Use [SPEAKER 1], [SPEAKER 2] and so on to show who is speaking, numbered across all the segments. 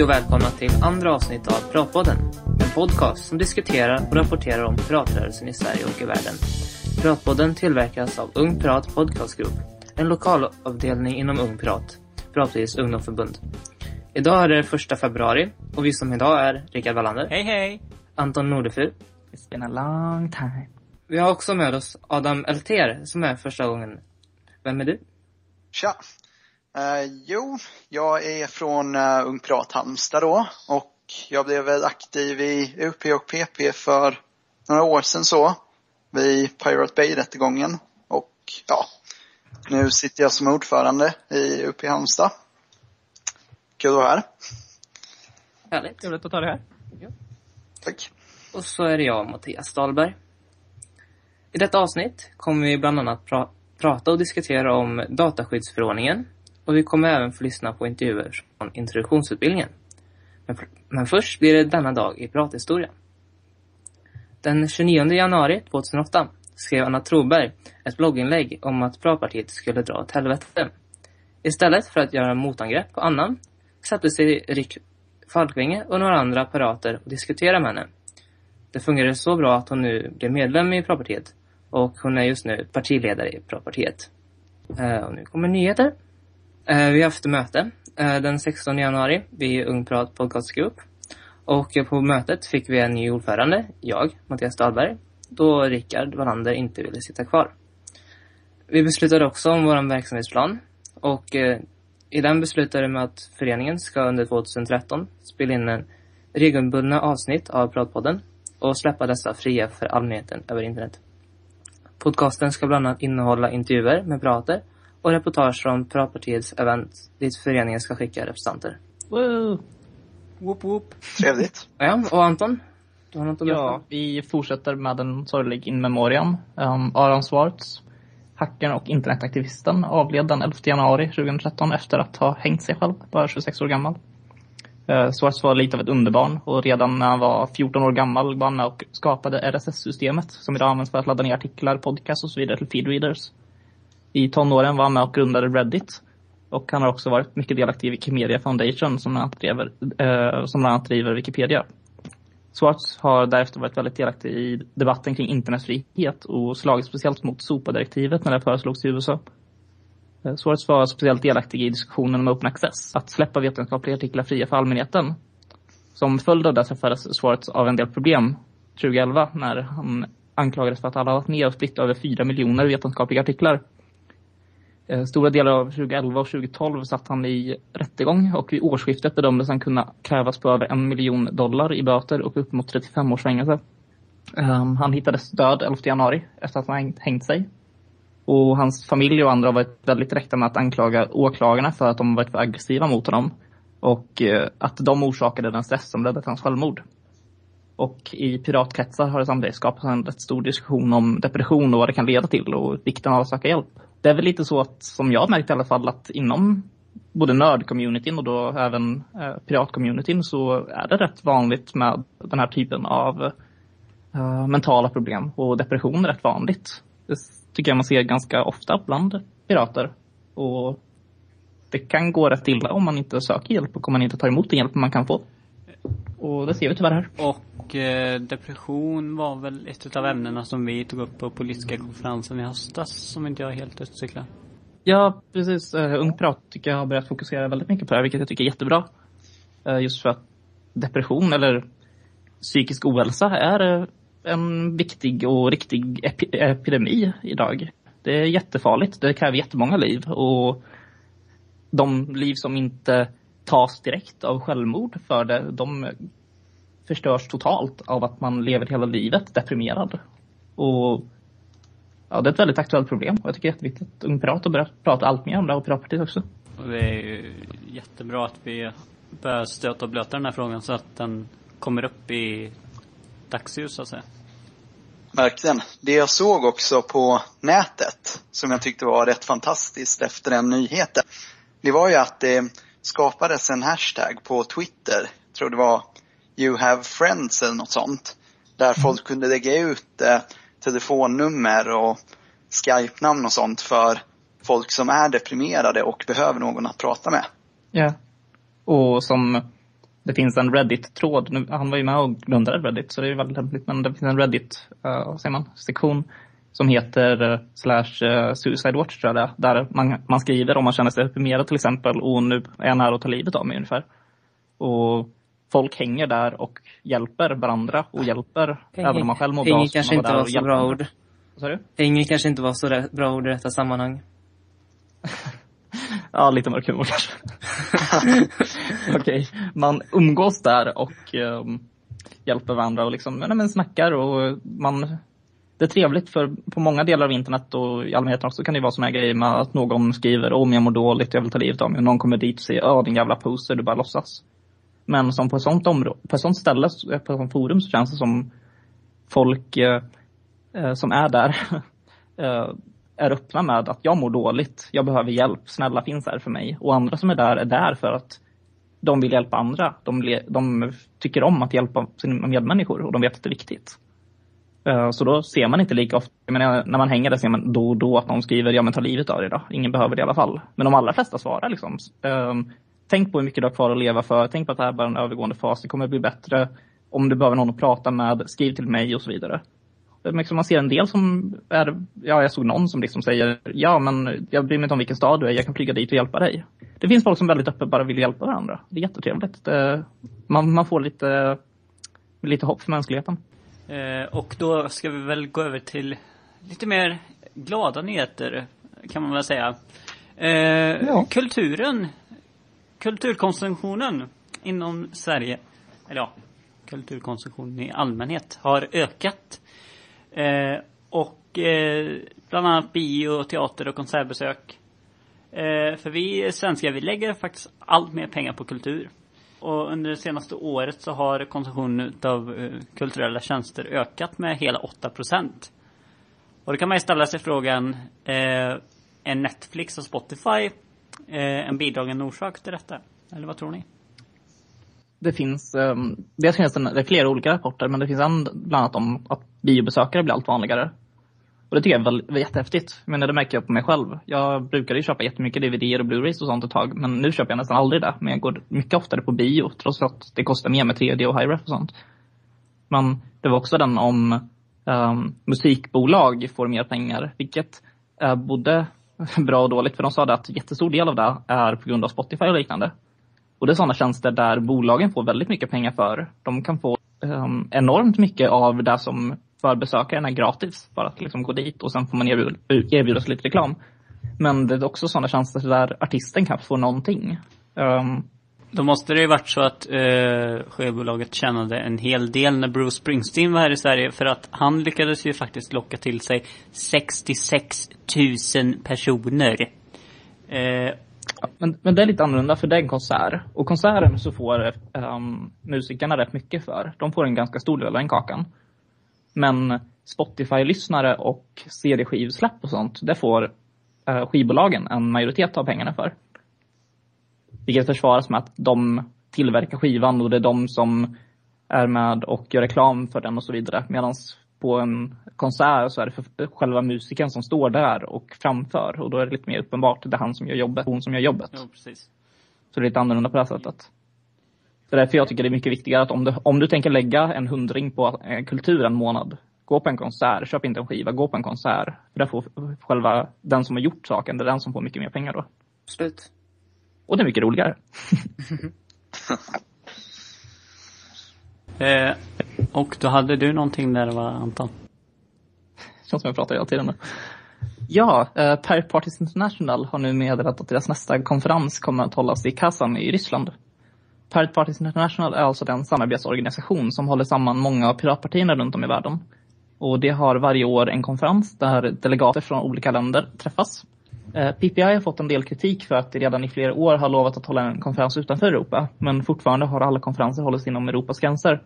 [SPEAKER 1] Hej och välkomna till andra avsnitt av Pratpodden. En podcast som diskuterar och rapporterar om piratrörelsen i Sverige och i världen. Pratpodden tillverkas av Ung Pirat Podcast Group, en lokalavdelning inom Ung Pirat, Piratpartiets ungdomsförbund. Idag är det första februari och vi som idag är Rickard Wallander,
[SPEAKER 2] Hej hej!
[SPEAKER 1] Anton Nordefur.
[SPEAKER 2] It's been a long time.
[SPEAKER 1] Vi har också med oss Adam Elter som är första gången. Vem är du?
[SPEAKER 3] Tja! Eh, jo, jag är från uh, Ung Pirat Halmstad då och jag blev väl aktiv i UP och PP för några år sedan så. Vid Pirate Bay-rättegången och ja, nu sitter jag som ordförande i UP Halmstad. Kul att vara här.
[SPEAKER 1] Härligt.
[SPEAKER 2] Trevligt att ta det här.
[SPEAKER 3] Tack.
[SPEAKER 1] Och så är det jag, Mattias Dahlberg. I detta avsnitt kommer vi bland annat pra prata och diskutera om dataskyddsförordningen och vi kommer även få lyssna på intervjuer från introduktionsutbildningen. Men, men först blir det denna dag i prathistoria. Den 29 januari 2008 skrev Anna Troberg ett blogginlägg om att Pratpartiet skulle dra åt helvete. Istället för att göra motangrepp på Anna satte sig Rick Falkvinge och några andra apparater och diskuterade med henne. Det fungerade så bra att hon nu blev medlem i Pratpartiet och hon är just nu partiledare i Pratpartiet. Eh, och nu kommer nyheter. Eh, vi har haft möte eh, den 16 januari vid Ung Prat Podcast Group. Och eh, på mötet fick vi en ny ordförande, jag, Mattias Dahlberg, då Rickard Wallander inte ville sitta kvar. Vi beslutade också om vår verksamhetsplan och i den beslutade vi att föreningen ska under 2013 spela in en regelbundna avsnitt av Pratpodden och släppa dessa fria för allmänheten över internet. Podcasten ska bland annat innehålla intervjuer med prater och reportage från Pratpartiets event dit föreningen ska skicka representanter.
[SPEAKER 2] Woo! Whoop whoop.
[SPEAKER 3] Trevligt.
[SPEAKER 1] Ja, och Anton? Du har något att berätta?
[SPEAKER 2] Ja, vi fortsätter med en sorglig in memoriam. Um, Aron Swartz, hackern och internetaktivisten, avled den 11 januari 2013 efter att ha hängt sig själv, bara 26 år gammal. Uh, Swartz var lite av ett underbarn och redan när han var 14 år gammal var han med och skapade RSS-systemet som idag används för att ladda ner artiklar, podcast och så vidare till feedreaders. I tonåren var han med och grundade Reddit. Och han har också varit mycket delaktig i Wikimedia Foundation som bland annat driver, eh, som bland annat driver Wikipedia. Swartz har därefter varit väldigt delaktig i debatten kring internetfrihet och slagit speciellt mot SOPA-direktivet när det föreslogs i USA. Eh, Swartz var speciellt delaktig i diskussionen om open access, att släppa vetenskapliga artiklar fria för allmänheten. Som följd av det träffades Swartz av en del problem 2011 när han anklagades för att han varit ner och splittrat över 4 miljoner vetenskapliga artiklar. Eh, stora delar av 2011 och 2012 satt han i rättegång och vid årsskiftet bedömdes han kunna krävas på över en miljon dollar i böter och upp mot 35 års fängelse. Ehm, han hittades död 11 januari efter att han hängt sig. Och hans familj och andra har varit väldigt direkta med att anklaga åklagarna för att de varit för aggressiva mot honom. Och eh, att de orsakade den stress som ledde till hans självmord. Och i piratkretsar har det samtidigt skapats en rätt stor diskussion om depression och vad det kan leda till och vikten av att söka hjälp det är väl lite så att, som jag har märkt i alla fall, att inom både nörd-communityn och då även eh, pirat-communityn så är det rätt vanligt med den här typen av eh, mentala problem. Och depression är rätt vanligt. Det tycker jag man ser ganska ofta bland pirater. Och det kan gå rätt illa om man inte söker hjälp och om man inte tar emot den hjälp man kan få. Och det ser vi tyvärr här.
[SPEAKER 4] Och eh, depression var väl ett av ämnena som vi tog upp på politiska konferensen i höstas, som inte jag helt utcyklar.
[SPEAKER 2] Ja, precis. Uh, Ung Prat tycker jag har börjat fokusera väldigt mycket på det här, vilket jag tycker är jättebra. Uh, just för att depression eller psykisk ohälsa är uh, en viktig och riktig epi epidemi idag. Det är jättefarligt. Det kräver jättemånga liv och de liv som inte tas direkt av självmord för det. De förstörs totalt av att man lever hela livet deprimerad. Och ja, det är ett väldigt aktuellt problem och jag tycker det är jätteviktigt att Ung Pirat har börjat prata allt mer om det och Piratpartiet också.
[SPEAKER 4] Och det är ju jättebra att vi börjar stöta och blöta den här frågan så att den kommer upp i dagsljus så att säga.
[SPEAKER 3] Verkligen. Det jag såg också på nätet som jag tyckte var rätt fantastiskt efter den nyheten. Det var ju att det skapades en hashtag på Twitter. Jag tror det var You have friends eller något sånt. Där folk kunde lägga ut eh, telefonnummer och Skype-namn och sånt för folk som är deprimerade och behöver någon att prata med.
[SPEAKER 2] Ja. Och som det finns en Reddit-tråd. Han var ju med och grundade Reddit så det är väldigt lämpligt. Men det finns en Reddit, uh, säger man, sektion som heter uh, slash uh, Suicide Watch tror jag det är, Där man, man skriver om man känner sig deprimerad till exempel och nu är jag nära att ta livet av mig ungefär. Och folk hänger där och hjälper varandra och hjälper
[SPEAKER 1] Hänger-
[SPEAKER 2] även om man själv mår bra.
[SPEAKER 1] hänger kanske inte var så bra ord. Hänger kanske inte var så bra ord i detta sammanhang.
[SPEAKER 2] Ja, lite mörk humor kanske. Okej, man umgås där och ehm, hjälper varandra och liksom, nej, men snackar och man det är trevligt för på många delar av internet och i allmänheten också kan det vara såna här grejer med att någon skriver om jag mår dåligt, jag vill ta livet av mig och någon kommer dit och säger ja din jävla poser, du bara låtsas. Men som på ett sånt område, på ett sånt ställe, eh, på ett sånt forum så känns det som folk eh, eh som är där eh, är öppna med att jag mår dåligt, jag behöver hjälp, snälla finns här för mig. Och andra som är där är där för att de vill hjälpa andra. De, de tycker om att hjälpa sina medmänniskor och de vet att det är viktigt. Eh, så då ser man inte lika ofta, men när man hänger där ser man då och då att någon skriver ja men ta livet av dig då. Ingen behöver det i alla fall. Men de allra flesta svarar liksom. Ehm, tänk på hur mycket du har kvar att leva för. Tänk på att det här är bara en övergående fas. Det kommer bli bättre. Om du behöver någon att prata med, skriv till mig och så vidare. Liksom man ser en del som är, ja jag såg någon som liksom säger, ja men jag bryr mig inte om vilken stad du är, jag kan flyga dit och hjälpa dig. Det finns folk som väldigt öppet bara vill hjälpa varandra. Det är jättetrevligt. Det, man, man får lite, lite hopp för mänskligheten.
[SPEAKER 4] Eh, och då ska vi väl gå över till lite mer glada nyheter, kan man väl säga. Eh,
[SPEAKER 2] Ja.
[SPEAKER 4] Kulturen, kulturkonsumtionen inom Sverige, eller ja, kulturkonsumtionen i allmänhet har ökat. Eh, och bland annat bio, teater och konsertbesök. För vi svenskar, vi lägger faktiskt allt mer pengar på kultur. Och under det senaste året så har konsumtionen av eh, kulturella tjänster ökat med hela 8 procent. Och då kan man ju ställa sig frågan, eh, är Netflix och Spotify eh, en bidragande orsak till detta? Eller vad tror ni?
[SPEAKER 2] Det finns, um, dels finns det, det är flera olika rapporter, men det finns en bland annat om att biobesökare blir allt vanligare. Och det tycker jag var väl, jättehäftigt. Men det märker jag på mig själv. Jag brukade ju köpa jättemycket DVD och Blu-rays och sånt ett tag, men nu köper jag nästan aldrig det. Men jag går mycket oftare på bio, trots att det kostar mer med 3D och high-ref och sånt. Men det var också den om um, musikbolag får mer pengar, vilket är både bra och dåligt. För de sa det att jättestor del av det är på grund av Spotify och liknande. Och det är sådana tjänster där bolagen får väldigt mycket pengar för. De kan få um, enormt mycket av det som för besökaren är gratis. Bara att liksom gå dit och sen får man erbjuda, erbjudas lite reklam. Men det är också sådana tjänster där artisten kan få någonting. Um,
[SPEAKER 4] Då måste det ju varit så att eh, skivbolaget tjänade en hel del när Bruce Springsteen var här i Sverige för att han lyckades ju faktiskt locka till sig 66 000 personer. Eh,
[SPEAKER 2] men, men det är lite annorlunda för det är en konsert. Och konserten så får um, musikerna rätt mycket för. De får en ganska stor del av den kakan. Men Spotify-lyssnare och CD-skivsläpp och sånt, det får uh, skivbolagen en majoritet av pengarna för. Vilket försvaras med att de tillverkar skivan och det är de som är med och gör reklam för den och så vidare. Medan på en konsert så är det för själva musiken som står där och framför och då är det lite mer uppenbart det är han som gör jobbet, hon som gör jobbet.
[SPEAKER 4] jo, precis.
[SPEAKER 2] Så det är lite annorlunda på det här sättet. Det är därför jag tycker det är mycket viktigare att om du, om du tänker lägga en hundring på eh, kultur en månad, gå på en konsert, köp inte en skiva, gå på en konsert. För där får själva den som har gjort saken, det är den som får mycket mer pengar då.
[SPEAKER 1] Slut.
[SPEAKER 2] Och det är mycket roligare.
[SPEAKER 4] Eh, och då hade du någonting där va, Anton?
[SPEAKER 2] Känns som jag pratar hela tiden nu. Ja, eh, Pirate Parties International har nu meddelat att deras nästa konferens kommer att hållas i Kazan i Ryssland. Pirate Parties International är alltså den samarbetsorganisation som håller samman många av piratpartierna runt om i världen. Och det har varje år en konferens där delegater från olika länder träffas. Eh, PPI har fått en del kritik för att det redan i flera år har lovat att hålla en konferens utanför Europa. Men fortfarande har alla konferenser hållits inom Europas gränser.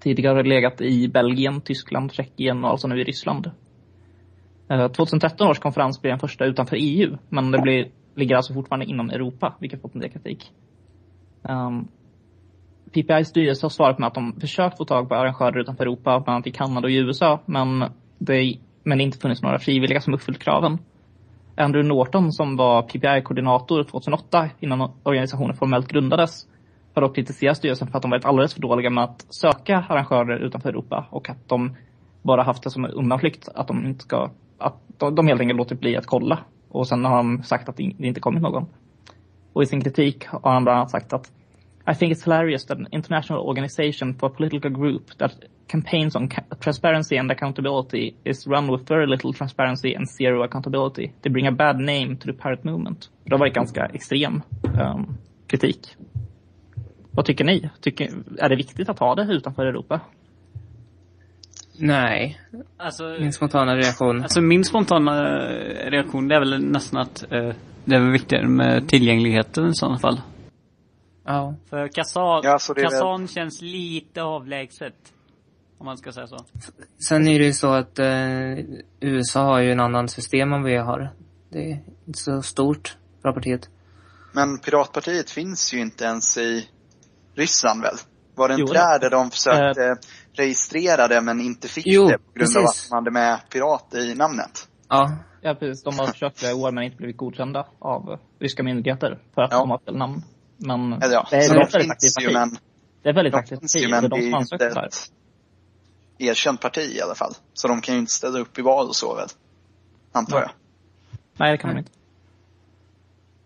[SPEAKER 2] Tidigare har det legat i Belgien, Tyskland, Tjeckien och alltså nu i Ryssland. Eh, 2013 års konferens blir den första utanför EU, men det blir, ligger alltså fortfarande inom Europa, vilket fått en del kritik. Ehm, um, PPIs styrelse har svarat med att de försökt få tag på arrangörer utanför Europa, bland annat i Kanada och i USA, men det, men det inte funnits några frivilliga som uppfyllt kraven. Andrew Norton som var PPI-koordinator 2008 innan organisationen formellt grundades har dock kritiserat styrelsen för att de varit alldeles för dåliga med att söka arrangörer utanför Europa och att de bara haft det som en undanflykt att de inte ska, att de helt enkelt låtit bli att kolla. Och sen har de sagt att det inte kommit någon. Och i sin kritik har han bland annat sagt att I think it's hilarious that an international organization for a political group that campaigns on transparency and accountability is run with very little transparency and zero accountability. They bring a bad name to the pirate movement. Det har varit ganska extrem um, kritik. Vad tycker ni? Tycker, är det viktigt att ha det utanför Europa?
[SPEAKER 1] Nej.
[SPEAKER 4] Alltså,
[SPEAKER 1] Min spontana reaktion.
[SPEAKER 4] alltså min spontana eh, reaktion det är väl nästan att eh, det är väl viktigare med tillgängligheten i sådana fall.
[SPEAKER 1] Ja.
[SPEAKER 4] För Kazan,
[SPEAKER 3] Ja,
[SPEAKER 4] Kazan känns lite avlägset. Om man ska säga så.
[SPEAKER 1] Sen är det ju så att eh, USA har ju en annan system än vi har. Det är inte så stort, bra partiet.
[SPEAKER 3] Men Piratpartiet finns ju inte ens i Ryssland väl? Var det
[SPEAKER 2] Jo,
[SPEAKER 3] inte där, där de försökte
[SPEAKER 2] Eh.
[SPEAKER 3] registrera det men inte fick
[SPEAKER 1] Jo,
[SPEAKER 3] det på grund av
[SPEAKER 1] precis.
[SPEAKER 3] att de hade med pirat i namnet?
[SPEAKER 1] Ja,
[SPEAKER 2] Ja, precis. De har försökt flera år men inte blivit godkända av ryska myndigheter för att
[SPEAKER 3] Ja.
[SPEAKER 2] de har fel namn. Men
[SPEAKER 3] ja,
[SPEAKER 2] det är ett
[SPEAKER 3] de
[SPEAKER 2] väldigt
[SPEAKER 3] finns ju men,
[SPEAKER 2] Det är väldigt
[SPEAKER 3] de
[SPEAKER 2] aktivt parti.
[SPEAKER 3] ju,
[SPEAKER 2] Det är
[SPEAKER 3] men
[SPEAKER 2] de
[SPEAKER 3] det är
[SPEAKER 2] som det här.
[SPEAKER 3] ett erkänt parti i alla fall. Så de kan ju inte ställa upp i val och så väl? Antar jag.
[SPEAKER 2] Nej, det kan de
[SPEAKER 1] Nej.
[SPEAKER 2] inte.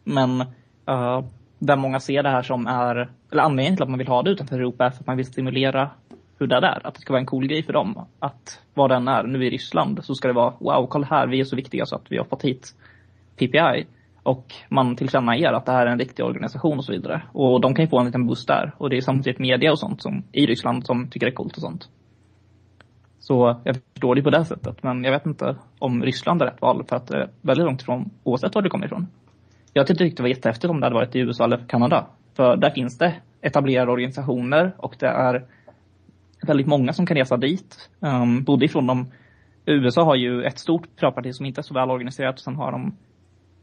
[SPEAKER 2] Men uh, där många ser det här som är, eller anledningen till att man vill ha det utanför Europa är för att man vill stimulera hur det är. Att det ska vara en cool grej för dem. Att vad den är, nu i Ryssland, så ska det vara wow, kolla här, vi är så viktiga så att vi har fått hit PPI. Och man tillkännager att det här är en riktig organisation och så vidare. Och de kan ju få en liten boost där. Och det är samtidigt media och sånt som, i Ryssland som tycker det är coolt och sånt. Så jag förstår det på det sättet. Men jag vet inte om Ryssland är rätt val för att det är väldigt långt ifrån oavsett var du kommer ifrån. Jag tyckte det var jättehäftigt om det hade varit i USA eller Kanada. För där finns det etablerade organisationer och det är väldigt många som kan resa dit. Um, både ifrån de USA har ju ett stort piratparti som inte är så väl organiserat och sen har de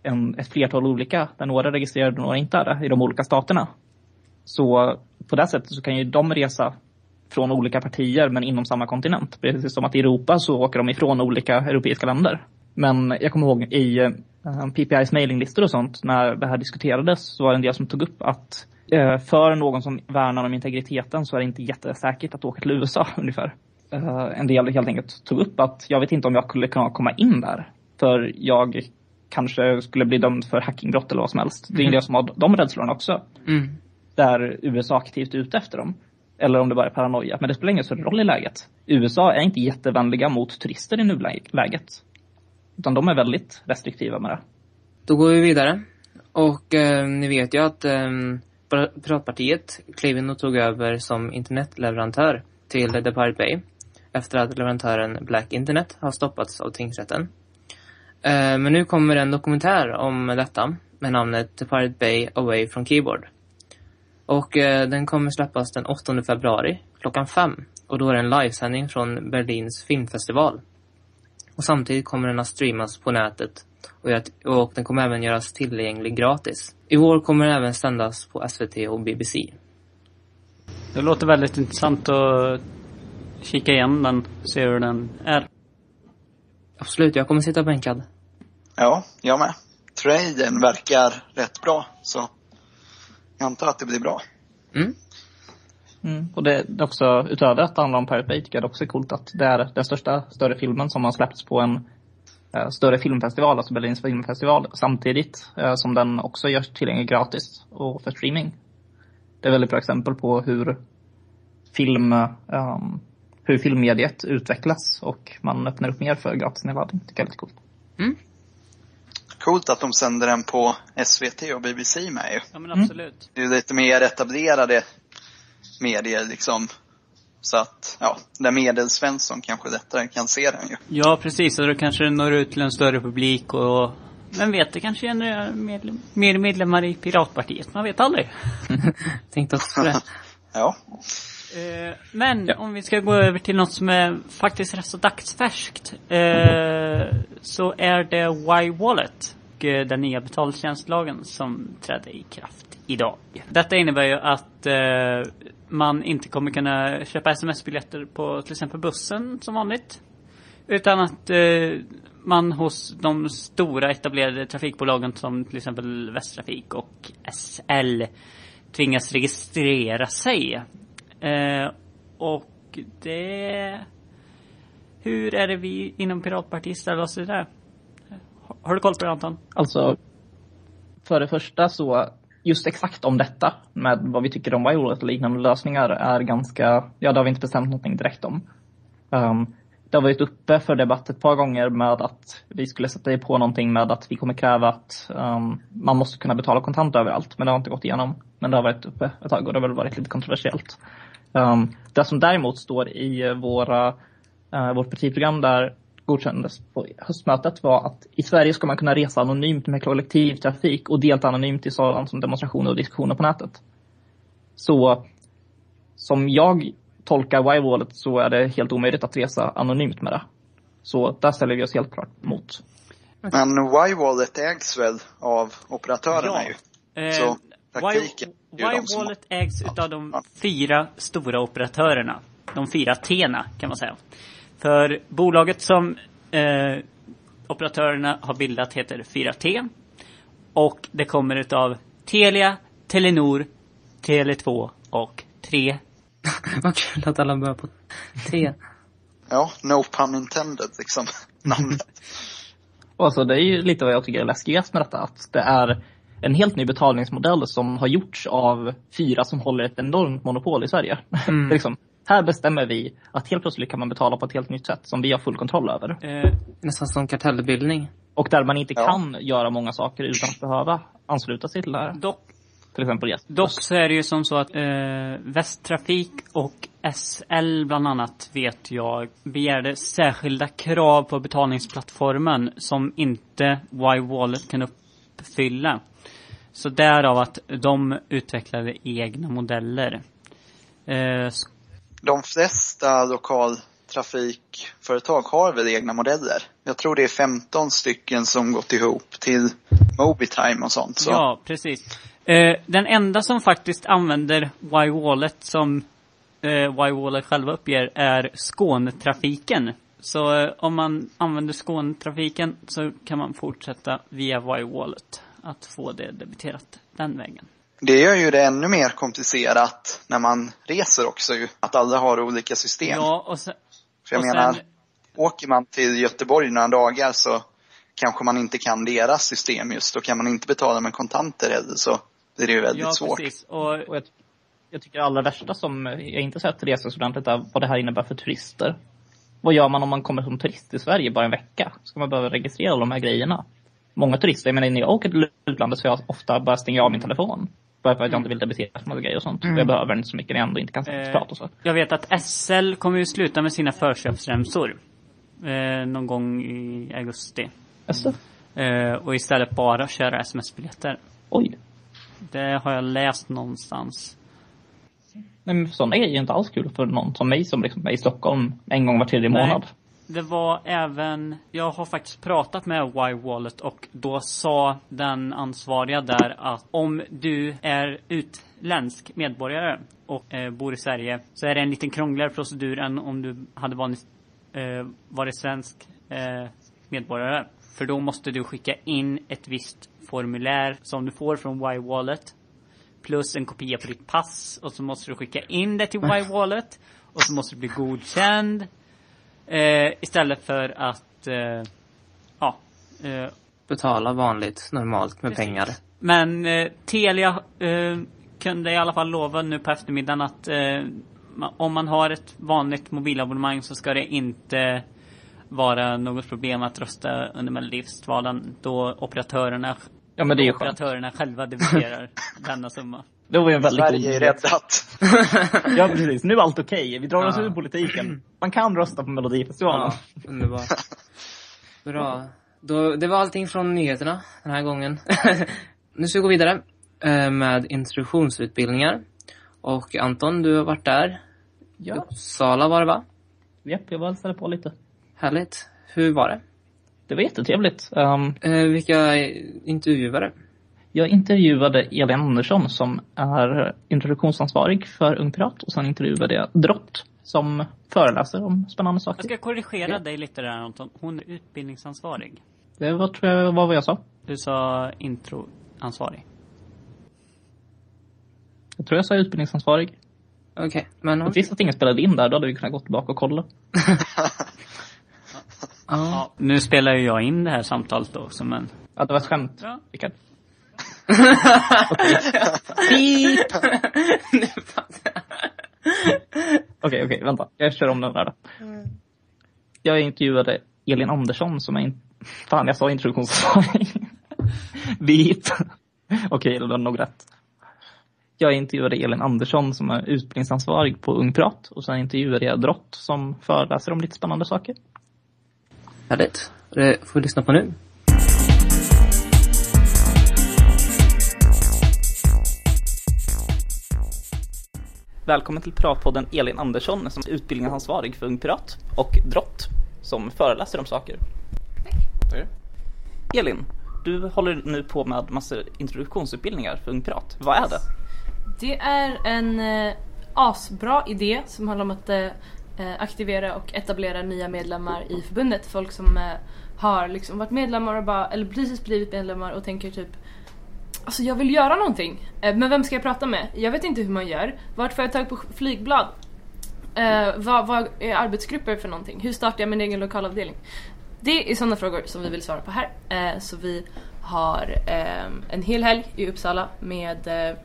[SPEAKER 2] en, ett flertal olika där några är registrerade och några inte är det i de olika staterna. Så på det sättet så kan ju de resa från olika partier men inom samma kontinent. Precis som att i Europa så åker de ifrån olika europeiska länder. Men jag kommer ihåg i eh, PPIs mailinglistor och sånt när det här diskuterades så var det en del som tog upp att för någon som värnar om integriteten så är det inte jättesäkert att åka till USA ungefär. Uh, en del helt enkelt tog upp att jag vet inte om jag skulle kunna komma in där. För jag kanske skulle bli dömd för hackingbrott eller vad som helst. Det är del som har de rädslorna också.
[SPEAKER 1] mm.
[SPEAKER 2] Där USA aktivt är ute efter dem. Eller om det bara är paranoia. Men det spelar ingen större roll i läget. USA är inte jättevänliga mot turister i nuläget. Utan de är väldigt restriktiva med det.
[SPEAKER 1] Då går vi vidare. Och eh, ni vet ju att eh, Piratpartiet klev in och tog över som internetleverantör till The Pirate Bay. Efter att leverantören Black Internet har stoppats av tingsrätten. Eh, men nu kommer en dokumentär om detta med namnet The Pirate Bay Away from Keyboard. Och eh, den kommer släppas den 8 februari klockan fem. Och då är det en livesändning från Berlins filmfestival. Och samtidigt kommer den att streamas på nätet och, och den kommer även göras tillgänglig gratis. I vår kommer den även sändas på SVT och BBC.
[SPEAKER 4] Det låter väldigt intressant att kika igen den, se hur den är.
[SPEAKER 1] Absolut, jag kommer sitta bänkad.
[SPEAKER 3] Ja, jag med. Traden verkar rätt bra, så jag antar att det blir bra.
[SPEAKER 1] Mm.
[SPEAKER 2] Mm. Och det är också, utöver att det handlar om Pirate Bay, tycker jag det också är coolt att det är den största större filmen som har släppts på en större filmfestival, alltså Berlins filmfestival, samtidigt eh, som den också görs tillgänglig gratis och för streaming. Det är ett väldigt bra exempel på hur film, ehm, hur filmmediet utvecklas och man öppnar upp mer för gratis nedladdning. Tycker jag är lite coolt.
[SPEAKER 3] Coolt att de sänder den på SVT och BBC med ju.
[SPEAKER 4] Ja men absolut.
[SPEAKER 3] Det är lite mer etablerade medier liksom. Så att, ja, där medelsvensson kanske lättare kan se den ju.
[SPEAKER 4] Ja precis, och då kanske det når ut till en större publik och vem vet, det kanske genererar medlem, mer medlemmar i Piratpartiet. Man vet aldrig.
[SPEAKER 1] Tänkte också på det.
[SPEAKER 3] Ja.
[SPEAKER 4] Eh, Men
[SPEAKER 2] Ja.
[SPEAKER 4] om vi ska gå över till något som är faktiskt rätt så dagsfärskt. Eh, så är det Y-Wallet och eh, den nya betaltjänstlagen som trädde i kraft idag. Detta innebär ju att eh, man inte kommer kunna köpa sms-biljetter på till exempel bussen som vanligt. Utan att eh, man hos de stora etablerade trafikbolagen som till exempel Västtrafik och SL tvingas registrera sig. Eh, och det... Hur är det vi inom Piratpartiet ställer oss till det? Har- Har du koll på det Anton?
[SPEAKER 2] Alltså, för det första så, just exakt om detta med vad vi tycker om Wild och liknande lösningar är ganska, ja det har vi inte bestämt någonting direkt om. Um, det har varit uppe för debatt ett par gånger med att vi skulle sätta på någonting med att vi kommer kräva att um, man måste kunna betala kontant överallt. Men det har inte gått igenom. Men det har varit uppe ett tag och det har väl varit lite kontroversiellt. Um, det som däremot står i våra, uh, vårt partiprogram där godkändes på höstmötet var att i Sverige ska man kunna resa anonymt med kollektivtrafik och delta anonymt i sådant som demonstrationer och diskussioner på nätet. Så som jag tolkar Y-wallet så är det helt omöjligt att resa anonymt med det. Så där ställer vi oss helt klart mot.
[SPEAKER 3] Men Y-Wallet ägs väl av operatörerna ju?
[SPEAKER 4] Eh,
[SPEAKER 3] Så, som-
[SPEAKER 4] Y-Wallet ägs utav de fyra stora operatörerna. De fyra T'na kan man säga. För bolaget som eh, operatörerna har bildat heter 4T. Och det kommer utav Telia, Telenor, Tele2 och 3.
[SPEAKER 1] Vad kul att alla börjar på T.
[SPEAKER 3] Ja, no pun intended liksom. Namnet.
[SPEAKER 2] Och alltså, det är ju lite vad jag tycker är läskigast med detta. Att det är en helt ny betalningsmodell som har gjorts av fyra som håller ett enormt monopol i Sverige.
[SPEAKER 1] Mm.
[SPEAKER 2] liksom, här bestämmer vi att helt plötsligt kan man betala på ett helt nytt sätt som vi har full kontroll över.
[SPEAKER 4] Eh,
[SPEAKER 1] Nästan som kartellbildning.
[SPEAKER 2] Och där man inte
[SPEAKER 3] Ja.
[SPEAKER 2] kan göra många saker utan att behöva ansluta sig till det här.
[SPEAKER 4] dock
[SPEAKER 2] Till exempel yes.
[SPEAKER 4] Dock så är det ju som så att eh, Västtrafik och SL bland annat vet jag begärde särskilda krav på betalningsplattformen som inte Y-Wallet kan uppfylla. Så därav att de utvecklade egna modeller. Eh,
[SPEAKER 3] de flesta lokaltrafikföretag har väl egna modeller. Jag tror det är 15 stycken som gått ihop till Mobitime och sånt. Så.
[SPEAKER 4] Ja, precis. Eh, den enda som faktiskt använder Y-Wallet som eh, Y-Wallet själva uppger är Skånetrafiken. Så eh, om man använder Skånetrafiken så kan man fortsätta via Y-Wallet att få det debiterat den vägen.
[SPEAKER 3] Det gör ju det ännu mer komplicerat när man reser också ju. Att alla har olika system.
[SPEAKER 4] Ja, och sen,
[SPEAKER 3] För jag
[SPEAKER 4] och
[SPEAKER 3] menar,
[SPEAKER 4] sen-
[SPEAKER 3] åker man till Göteborg några dagar så kanske man inte kan deras system just. Då kan man inte betala med kontanter heller så blir det ju väldigt
[SPEAKER 4] ja,
[SPEAKER 3] svårt.
[SPEAKER 4] precis. Och,
[SPEAKER 2] Och jag, jag tycker det allra värsta som jag inte sett resor ordentligt är vad det här innebär för turister. Vad gör man om man kommer som turist till Sverige bara en vecka? Ska man behöva registrera alla de här grejerna? Många turister, jag menar när jag åker till utlandet så jag ofta bara stänger av min telefon. Bara för att jag inte vill debitera för grejer och sånt. Och jag behöver inte så mycket när jag ändå inte kan
[SPEAKER 4] Eh,
[SPEAKER 2] prata och så.
[SPEAKER 4] Jag vet att SL kommer ju sluta med sina förköpsremsor. Eh, någon gång i augusti.
[SPEAKER 2] Jaså?
[SPEAKER 4] Eh, och istället bara köra sms-biljetter.
[SPEAKER 2] Oj.
[SPEAKER 4] Det har jag läst någonstans.
[SPEAKER 2] Nej men sådana grejer är inte alls kul för någon som mig som liksom är i Stockholm en gång var tredje månad.
[SPEAKER 4] Det var även, jag har faktiskt pratat med Y-Wallet och då sa den ansvariga där att om du är utländsk medborgare och eh, bor i Sverige så är det en lite krångligare procedur än om du hade vanligt, eh, varit svensk eh, medborgare. För då måste du skicka in ett visst formulär som du får från Y-Wallet plus en kopia på ditt pass och så måste du skicka in det till Y-Wallet och så måste du bli godkänd. Eh, istället för att, eh, ja. Eh,
[SPEAKER 1] Betala vanligt, normalt med
[SPEAKER 4] Precis.
[SPEAKER 1] pengar.
[SPEAKER 4] men eh, Telia eh, kunde i alla fall lova nu på eftermiddagen att eh, om man har ett vanligt mobilabonnemang så ska det inte vara något problem att rösta under Melodifestivalen då operatörerna,
[SPEAKER 2] Ja men det är ju skönt.
[SPEAKER 4] operatörerna själva debiterar denna summa.
[SPEAKER 2] Det var ju en väldigt god
[SPEAKER 3] Sverige är
[SPEAKER 2] nyhet.
[SPEAKER 3] räddat.
[SPEAKER 2] Ja precis, nu är allt okej. Vi drar oss
[SPEAKER 1] Ja.
[SPEAKER 2] ur politiken. Man kan rösta på Melodifestivalen.
[SPEAKER 1] Ja, underbart. Bra. Då, det var allting från nyheterna den här gången. nu ska vi gå vidare eh, med introduktionsutbildningar. Och Anton, du har varit där.
[SPEAKER 2] Ja.
[SPEAKER 1] Uppsala var det va?
[SPEAKER 2] Japp, jag bara ställer på lite.
[SPEAKER 1] Härligt. Hur var det?
[SPEAKER 2] Det var jättetrevligt. Um,
[SPEAKER 1] Eh, vilka intervjuare?
[SPEAKER 2] Jag intervjuade Elin Andersson som är introduktionsansvarig för Ung Pirat och sen intervjuade jag Drott som föreläser om spännande
[SPEAKER 4] Jag
[SPEAKER 2] saker.
[SPEAKER 4] ska korrigera dig lite där Anton. Hon är utbildningsansvarig.
[SPEAKER 2] Det var, tror jag var vad jag sa.
[SPEAKER 4] Du sa introansvarig.
[SPEAKER 2] Jag tror jag sa utbildningsansvarig.
[SPEAKER 1] Okej, men...
[SPEAKER 2] Jag visste att ingen spelade in där, då hade vi kunnat gå tillbaka och kolla.
[SPEAKER 1] Ja.
[SPEAKER 4] Ja, nu spelar ju jag in det här samtalet då som en...
[SPEAKER 2] Ja, det var ett skämt,
[SPEAKER 4] Ja.
[SPEAKER 2] Beep! Okej, okej, vänta. Jag kör om den där då. Jag intervjuade Elin Andersson som är in... Fan, jag sa introduktionsansvarig. Beep. Okej, det var nog rätt. Jag intervjuade Elin Andersson som är utbildningsansvarig på Ungprat och sen intervjuade jag Drott som föreläser om lite spännande saker.
[SPEAKER 1] Härligt. Det får vi lyssna på nu.
[SPEAKER 2] Välkommen till Piratpodden Elin Andersson som är utbildningsansvarig för Ung Pirat och Drott som föreläser om saker. Tack. Elin, du håller nu på med massor introduktionsutbildningar för Ung Pirat. Vad är det?
[SPEAKER 5] Det är en eh, asbra idé som handlar om att eh, aktivera och etablera nya medlemmar i förbundet. Folk som eh, har liksom varit medlemmar och bara, eller precis blivit medlemmar och tänker typ Alltså jag vill göra någonting, eh, men vem ska jag prata med? Jag vet inte hur man gör. Vart får jag tag på flygblad? Eh, vad, vad är arbetsgrupper för någonting? Hur startar jag min egen lokalavdelning? Det är sådana frågor som vi vill svara på här. Eh, så vi har eh, en hel helg i Uppsala med eh,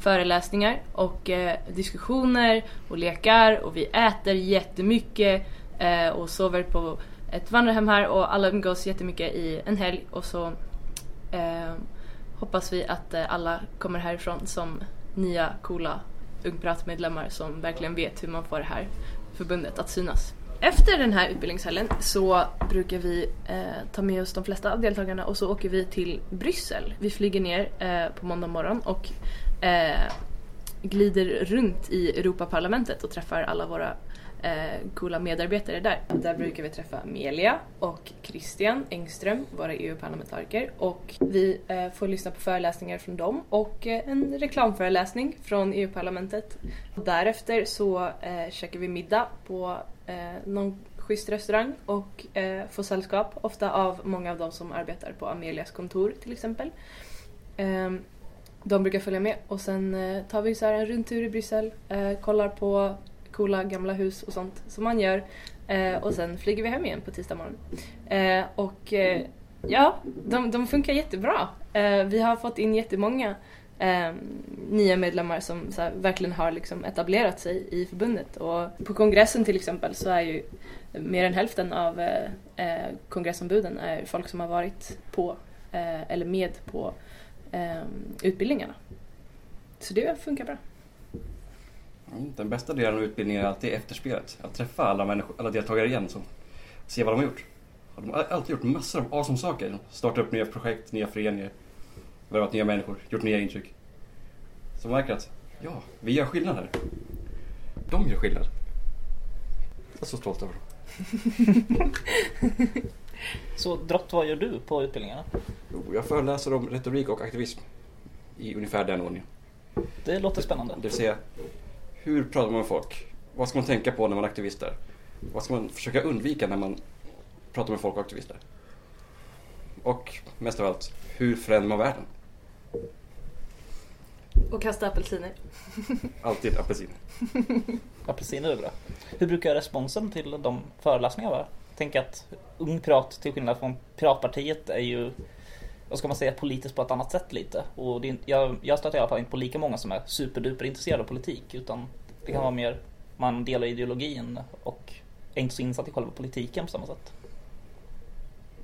[SPEAKER 5] föreläsningar och eh, diskussioner och lekar och vi äter jättemycket eh, och sover på ett vandrarhem här och alla umgås jättemycket i en helg och så eh, hoppas vi att eh, alla kommer härifrån som nya coola Ungprat-medlemmar som verkligen vet hur man får det här förbundet att synas. Efter den här utbildningshelgen så brukar vi eh, ta med oss de flesta av deltagarna och så åker vi till Bryssel. Vi flyger ner eh, på måndag morgon och eh, glider runt i Europaparlamentet och träffar alla våra eh, coola medarbetare där. Där brukar vi träffa Amelia och Christian Engström, våra EU-parlamentariker. Och vi eh, får lyssna på föreläsningar från dem och eh, en reklamföreläsning från EU-parlamentet. Och Därefter så eh, käkar vi middag på eh, någon schysst restaurang och eh, får sällskap, ofta av många av de som arbetar på Amelias kontor till exempel. Ehm, de brukar följa med och sen eh, tar vi så här en rundtur i Bryssel, eh, kollar på coola gamla hus och sånt som man gör eh, och sen flyger vi hem igen på tisdag morgon. Eh, och eh, ja, de, de funkar jättebra. Eh, vi har fått in jättemånga eh, nya medlemmar som så här, verkligen har liksom etablerat sig i förbundet och på kongressen till exempel så är ju mer än hälften av eh, eh kongressombuden är folk som har varit på eh, eller med på eh, utbildningarna. Så det funkar bra.
[SPEAKER 6] Mm, Den bästa delen av utbildningen är alltid efterspelet. Att träffa alla, människor, alla deltagare igen och se vad de har gjort. Och De har alltid gjort massor av awesome saker. Startat upp nya projekt, nya föreningar, värvat nya människor, gjort nya intryck. Så man märker att, ja, vi gör skillnad här. De gör skillnad. Jag är så stolt över dem.
[SPEAKER 2] Så Drott, vad gör du på utbildningarna?
[SPEAKER 6] Jo, Jag föreläser om retorik och aktivism i ungefär den ordningen.
[SPEAKER 2] Det låter spännande.
[SPEAKER 6] Det vill säga, hur pratar man med folk? Vad ska man tänka på när man är aktivist där? Vad ska man försöka undvika när man pratar med folk och aktivister? Och mest av allt, hur förändrar man världen?
[SPEAKER 5] Och kasta apelsiner.
[SPEAKER 6] Alltid apelsin.
[SPEAKER 2] Apelsiner är bra. Hur brukar responsen till de föreläsningarna vara? Tänk att Ung Pirat till skillnad från Piratpartiet är ju vad ska man säga, politiskt på ett annat sätt lite. Och det, är- jag, jag stöter i alla fall inte på lika många som är superduper intresserade av politik. Utan det kan vara mer, man delar ideologin och är inte så insatt i själva politiken på samma sätt.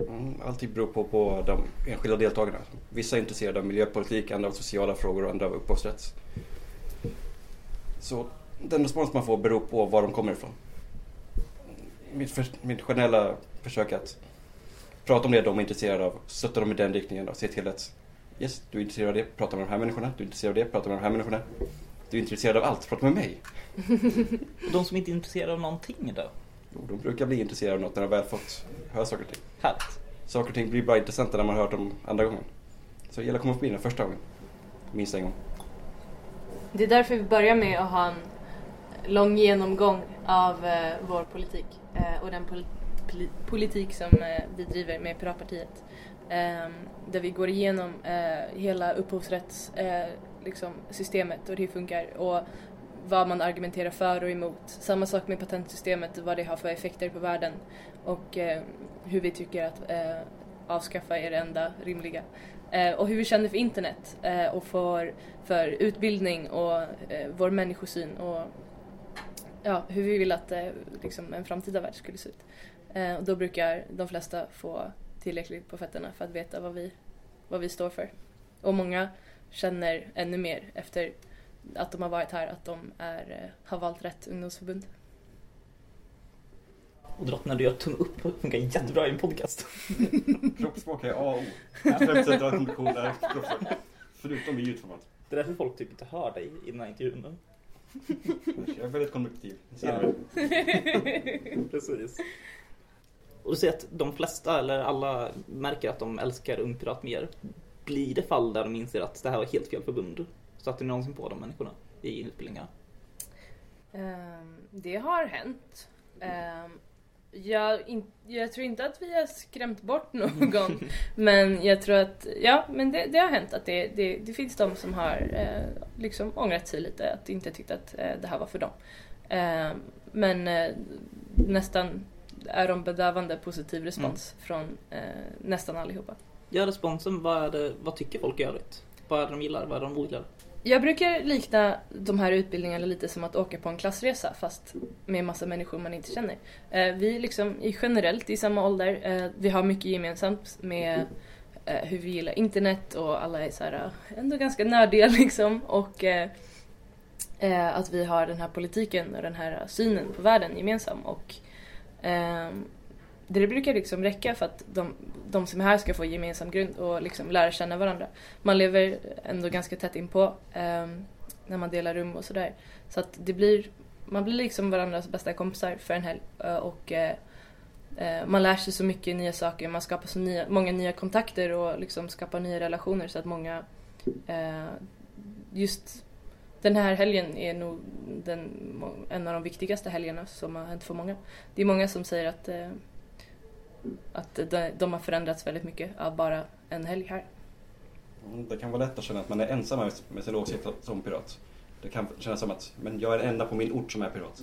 [SPEAKER 6] Mm, Alltid typ beror på, på de enskilda deltagarna. Vissa är intresserade av miljöpolitik, andra av sociala frågor och andra av upphovsrätt. Så den respons man får beror på var de kommer ifrån. Mitt, för, mitt generella försök att prata om det de är intresserade av, stötta dem i den riktningen och se till att yes, du är intresserad av det, prata med de här människorna, du är intresserad av det, prata med de här människorna. Du är intresserad av allt, prata med mig.
[SPEAKER 2] Och de som inte är intresserade av någonting då?
[SPEAKER 6] Jo, de brukar bli intresserade av något när de väl fått höra saker och ting.
[SPEAKER 2] Härligt.
[SPEAKER 6] Saker och ting blir bara intressanta när man har hört dem andra gången. Så det gäller att komma förbi den första gången. Minst en gång.
[SPEAKER 5] Det är därför vi börjar med att ha en lång genomgång av eh, vår politik eh, och den pol- poli- politik som eh, vi driver med Piratpartiet. Ehm, där vi går igenom eh, hela upphovsrättssystemet eh, liksom, systemet och hur det funkar och vad man argumenterar för och emot. Samma sak med patentsystemet och vad det har för effekter på världen och hur vi tycker att avskaffa är det enda rimliga. Eh, och hur vi känner för internet eh, och för, för utbildning och eh, vår människosyn och ja, hur vi vill att liksom en framtida värld skulle se ut. Eh, och då brukar de flesta få tillräckligt på fötterna för att veta vad vi, vad vi står för. Och många känner ännu mer efter att de har varit här att de är, eh, har valt rätt ungdomsförbund.
[SPEAKER 2] Och Drott, när du gör tumme upp funkar jättebra i en podcast.
[SPEAKER 6] Kroppsspråk är A och O. 95% av kommunikation är kroppsspråk. Förutom i ljudformat.
[SPEAKER 2] Det är därför folk typ inte hör dig i den här intervjun.
[SPEAKER 6] Jag är väldigt. Ser
[SPEAKER 2] Ja. Precis. Och du säger att de flesta, eller alla, märker att de älskar Ung Pirat mer. Blir det fall där de inser att det här var helt fel förbund? Så att det någonsin på de människorna i utbildningarna?
[SPEAKER 5] Ehm, det har hänt. Ehm, jag, in, jag tror inte att vi har skrämt bort någon. men jag tror att, ja men det, det har hänt att det, det, det finns de som har eh, liksom ångrat sig lite. Att inte tyckt att eh, det här var för dem. Ehm, men eh, nästan är de bedövande positiv respons från eh, nästan allihopa.
[SPEAKER 2] Ja, responsen, vad, är det, vad tycker folk i övrigt? Vad är det de gillar? Vad är det de ogillar?
[SPEAKER 5] Jag brukar likna de här utbildningarna lite som att åka på en klassresa fast med massa människor man inte känner. Eh, vi liksom är generellt i samma ålder. Eh, vi har mycket gemensamt med eh, hur vi gillar internet och alla är så här, ändå ganska nördiga liksom. Och att vi har den här politiken och den här synen på världen gemensam. Och Ehm, det brukar liksom räcka för att de, de som är här ska få gemensam grund och liksom lära känna varandra. Man lever ändå ganska tätt inpå eh, när man delar rum och sådär. Så att det blir, man blir liksom varandras bästa kompisar för en helg. Och eh, eh, man lär sig så mycket nya saker, man skapar så nya, många nya kontakter och liksom skapar nya relationer så att många eh, just den här helgen är nog den, en av de viktigaste helgerna som har hänt för många. Det är många som säger att eh, att de, de har förändrats väldigt mycket av bara en helg här.
[SPEAKER 6] Mm, det kan vara lätt att känna att man är ensam med- med sin åsikt som pirat. Det kan kännas som att men jag är den enda på min ort som är pirat.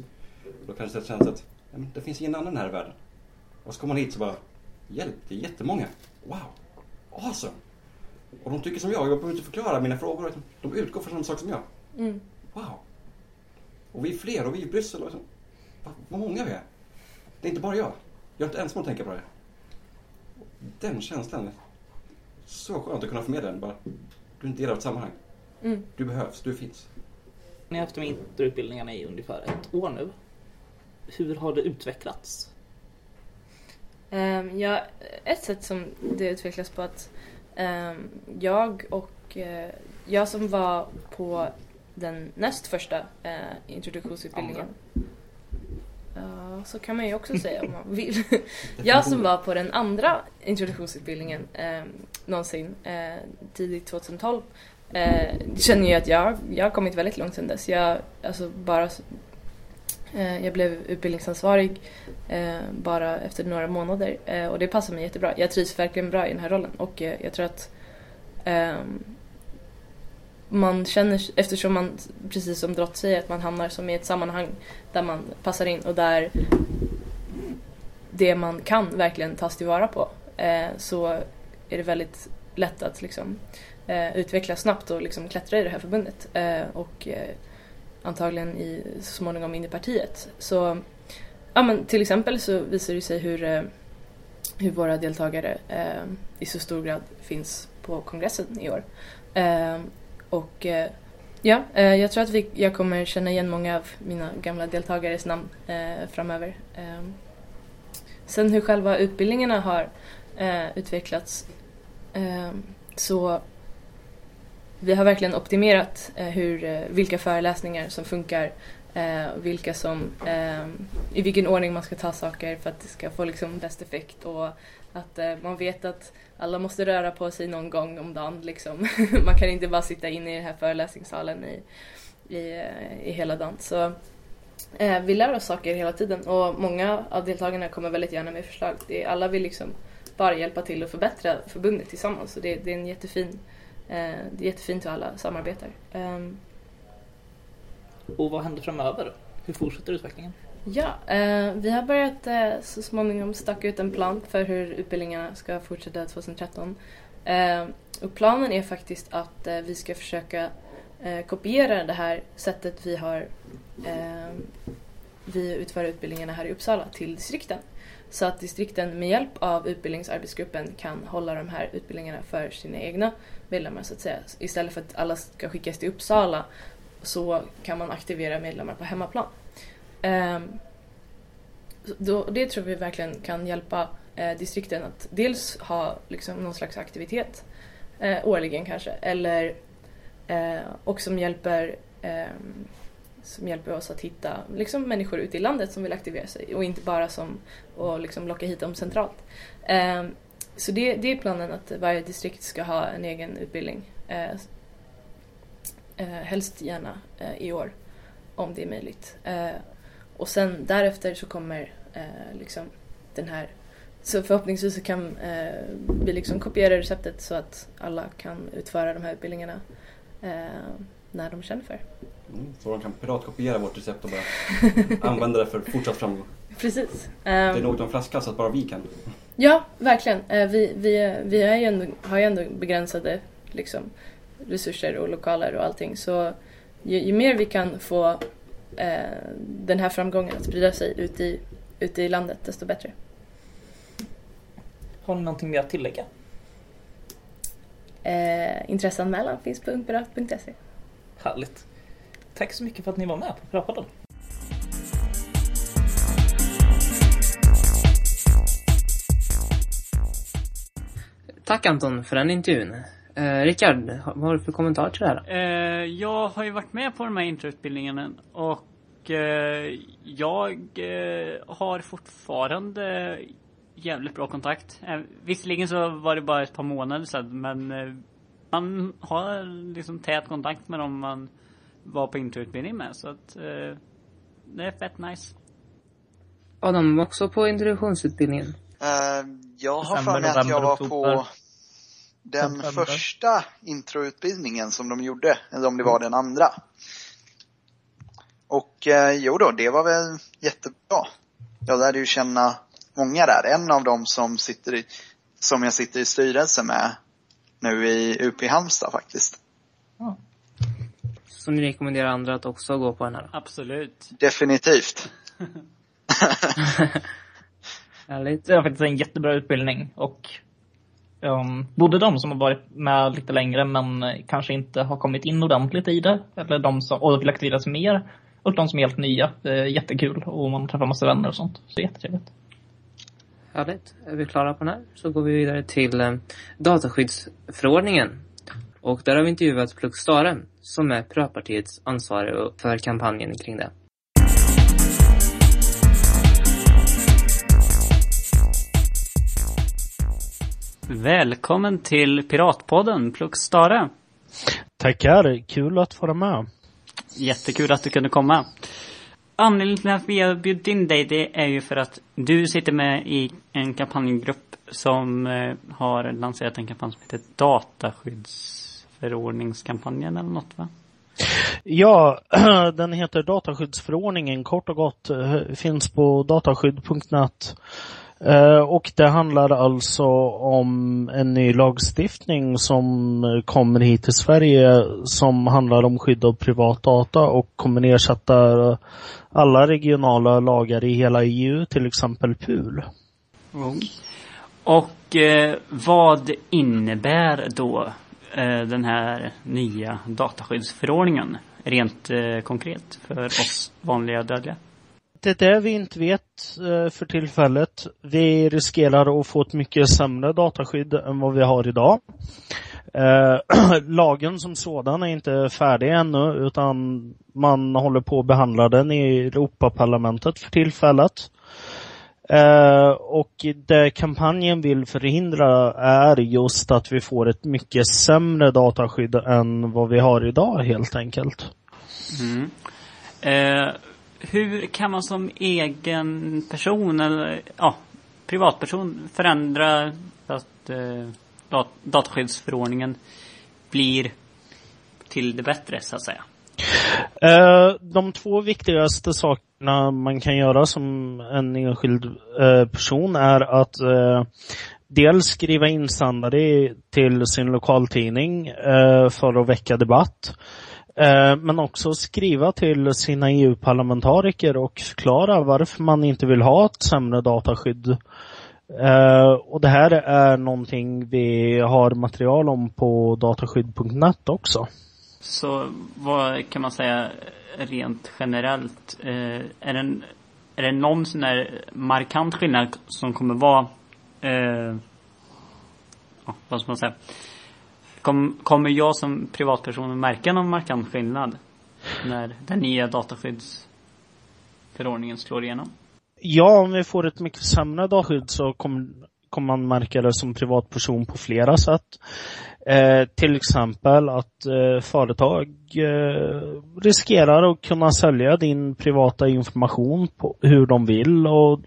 [SPEAKER 6] Då kanske det känns att men det finns ingen annan här i världen. Och så kommer man hit så bara Hjälp, det är jättemånga. Wow, awesome. Och de tycker som jag, jag behöver inte förklara mina frågor. De utgår från samma sak som jag.
[SPEAKER 5] Mm.
[SPEAKER 6] Wow. Och vi är fler och vi är i Bryssel. Och så. Vad, vad många vi är. Det är inte bara jag. Jag är inte ensam att tänka på det. Den känslan. Så skönt att kunna förmedla den. Bara, du är en del av ett sammanhang.
[SPEAKER 5] Mm.
[SPEAKER 6] Du behövs, du finns.
[SPEAKER 2] Ni har haft de interutbildningarna i ungefär ett år nu. Hur har det utvecklats?
[SPEAKER 5] Ehm, ja, ett sätt som det utvecklas på att ehm, jag och eh, jag som var på den näst första eh, introduktionsutbildningen. Ja, så kan man ju också säga om man vill. jag som var på den andra introduktionsutbildningen eh, någonsin, eh, tidigt 2012, eh, känner ju att jag, jag har kommit väldigt långt sedan dess. Jag, alltså bara, eh, jag blev utbildningsansvarig eh, bara efter några månader eh, och det passar mig jättebra. Jag trivs verkligen bra i den här rollen och eh, jag tror att ehm, man känner, eftersom man, precis som Drott säger, att man hamnar som i ett sammanhang där man passar in och där det man kan verkligen tas tillvara på eh, så är det väldigt lätt att liksom, eh, utvecklas snabbt och liksom klättra i det här förbundet eh, och eh, antagligen i, så småningom in i partiet. Så ja, men till exempel så visar det sig hur, eh, hur våra deltagare eh, i så stor grad finns på kongressen i år. Eh, och eh, ja, eh, jag tror att vi, jag kommer känna igen många av mina gamla deltagares namn eh, framöver. Eh, sen hur själva utbildningarna har eh, utvecklats eh, så vi har verkligen optimerat eh, hur, eh, vilka föreläsningar som funkar, eh, vilka som, eh, i vilken ordning man ska ta saker för att det ska få liksom bäst effekt och att eh, man vet att alla måste röra på sig någon gång om dagen. Liksom. man kan inte bara sitta inne i den här föreläsningssalen i, i, eh, i hela dagen. Så eh, vi lär oss saker hela tiden och många av deltagarna kommer väldigt gärna med förslag. Det, alla vill liksom bara hjälpa till att förbättra förbundet tillsammans. Så det, det är en jättefin Eh, det är jättefint hur alla samarbetar. Um.
[SPEAKER 2] Och vad händer framöver? Hur fortsätter utvecklingen?
[SPEAKER 5] Ja, eh, vi har börjat eh, så småningom staka ut en plan för hur utbildningarna ska fortsätta 2013. Eh, och planen är faktiskt att eh, vi ska försöka eh, kopiera det här sättet vi har eh, vi utför utbildningarna här i Uppsala till distrikten. Så att distrikten med hjälp av utbildningsarbetsgruppen kan hålla de här utbildningarna för sina egna medlemmar så att säga. Istället för att alla ska skickas till Uppsala så kan man aktivera medlemmar på hemmaplan. Ehm, då, det tror vi verkligen kan hjälpa eh, distrikten att dels ha liksom, någon slags aktivitet eh, årligen kanske eller eh, och som hjälper ehm, som hjälper oss att hitta liksom, människor ute i landet som vill aktivera sig och inte bara som och liksom locka hit dem centralt. Ehm, så det, det är planen att varje distrikt ska ha en egen utbildning. Eh, eh helst gärna eh, i år om det är möjligt. Eh, och sen därefter så kommer eh, liksom den här så förhoppningsvis så kan eh, vi liksom kopiera receptet så att alla kan utföra de här utbildningarna eh, när de känner för.
[SPEAKER 6] Mm, så de kan piratkopiera vårt recept och bara använda det för fortsatt framgång.
[SPEAKER 5] Precis.
[SPEAKER 6] Det är något av en flaskhals att bara vi kan.
[SPEAKER 5] Ja, verkligen. Eh, Vi, vi, vi är ju ändå, har ju ändå begränsade liksom, resurser och lokaler och allting. Så ju, ju mer vi kan få eh, den här framgången att sprida sig ut i, ute i landet, desto bättre.
[SPEAKER 2] Har ni någonting mer att tillägga?
[SPEAKER 5] Eh, intresseanmälan finns på ungpirat.se.
[SPEAKER 2] Härligt. Tack så mycket för att ni var med på Piratpodden.
[SPEAKER 1] Tack Anton för den intervjun. Eh, Rickard, vad har du för kommentar till det här?
[SPEAKER 4] Eh, jag har ju varit med på de här introutbildningarna och eh, jag eh, har fortfarande jävligt bra kontakt. Eh, visserligen så var det bara ett par månader sedan men eh, man har liksom tät kontakt med dem man var på introutbildning med så att eh, det är fett nice.
[SPEAKER 1] Adam var också på introduktionsutbildningen.
[SPEAKER 3] Eh, jag har för mig att jag var
[SPEAKER 2] oktober.
[SPEAKER 3] på den
[SPEAKER 2] September.
[SPEAKER 3] första introutbildningen som de gjorde, eller om det var den andra. Och eh, jo då, det var väl jättebra. Jag lärde ju känna många där. En av dem som sitter i, som jag sitter i styrelsen med nu i UP Halmstad faktiskt.
[SPEAKER 1] Så ni rekommenderar andra att också gå på den här?
[SPEAKER 4] Absolut.
[SPEAKER 3] Definitivt.
[SPEAKER 1] Härligt.
[SPEAKER 2] Det är faktiskt en jättebra utbildning och um, både de som har varit med lite längre men kanske inte har kommit in ordentligt i det eller de som och vill aktivera sig mer och de som är helt nya. Det är jättekul och man träffar massa vänner och sånt. Så det är jättetrevligt.
[SPEAKER 1] Härligt. Är vi klara på den här så går vi vidare till eh, dataskyddsförordningen. Och där har vi intervjuat Plux Stare som är pröpartiets ansvarig för kampanjen kring det.
[SPEAKER 4] Välkommen till Piratpodden Plux Stare.
[SPEAKER 7] Tackar, kul att vara med.
[SPEAKER 4] Jättekul att du kunde komma. Anledningen till att vi har bjudit in dig det är ju för att du sitter med i en kampanjgrupp som eh, har lanserat en kampanj som heter Dataskyddsförordningskampanjen eller något va?
[SPEAKER 7] Ja, den heter Dataskyddsförordningen kort och gott. eh, Finns på dataskydd.net. Eh, och det handlar alltså om en ny lagstiftning som kommer hit till Sverige som handlar om skydd av privat data och kommer ersätta alla regionala lagar i hela EU, till exempel PUL. Mm.
[SPEAKER 4] Och eh, vad innebär då eh, den här nya dataskyddsförordningen rent eh, konkret för oss vanliga dödliga?
[SPEAKER 7] Det är det vi inte vet eh, för tillfället. Vi riskerar att få ett mycket sämre dataskydd än vad vi har idag. Eh, lagen som sådan är inte färdig ännu utan man håller på att behandla den i Europaparlamentet för tillfället. Eh, och det kampanjen vill förhindra är just att vi får ett mycket sämre dataskydd än vad vi har idag helt enkelt.
[SPEAKER 4] Mm. Eh, hur kan man som egen person eller ja, privatperson förändra att, eh, dat- dataskyddsförordningen blir till det bättre så att säga?
[SPEAKER 7] Eh, de två viktigaste sakerna man kan göra som en enskild eh, person är att eh, dels skriva insändare till sin lokaltidning eh, för att väcka debatt. Eh, men också skriva till sina EU-parlamentariker och förklara varför man inte vill ha ett sämre dataskydd. Eh, och det här är någonting vi har material om på dataskydd.net också.
[SPEAKER 4] Så vad kan man säga rent generellt? Eh, är, det, är det någon sån här markant skillnad som kommer vara eh, vad ska man säga? Kom, kommer jag som privatperson att märka någon markant skillnad när den nya dataskyddsförordningen slår igenom?
[SPEAKER 7] Ja, om vi får ett mycket sämre dataskydd så kommer, kommer man märka det som privatperson på flera sätt. Eh, till exempel att eh, företag eh, riskerar att kunna sälja din privata information på hur de vill och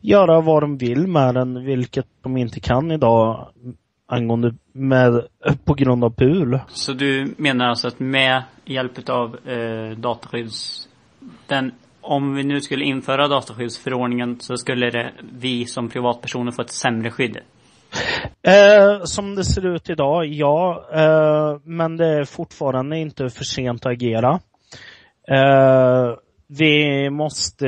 [SPEAKER 7] göra vad de vill med den, vilket de inte kan idag angående med, på grund av PUL.
[SPEAKER 4] Så du menar alltså att med hjälp av eh, dataskydds... Den, om vi nu skulle införa dataskyddsförordningen så skulle det, vi som privatpersoner få ett sämre skydd?
[SPEAKER 7] Eh, som det ser ut idag, ja. Eh, men det är fortfarande inte för sent att agera. Eh, vi måste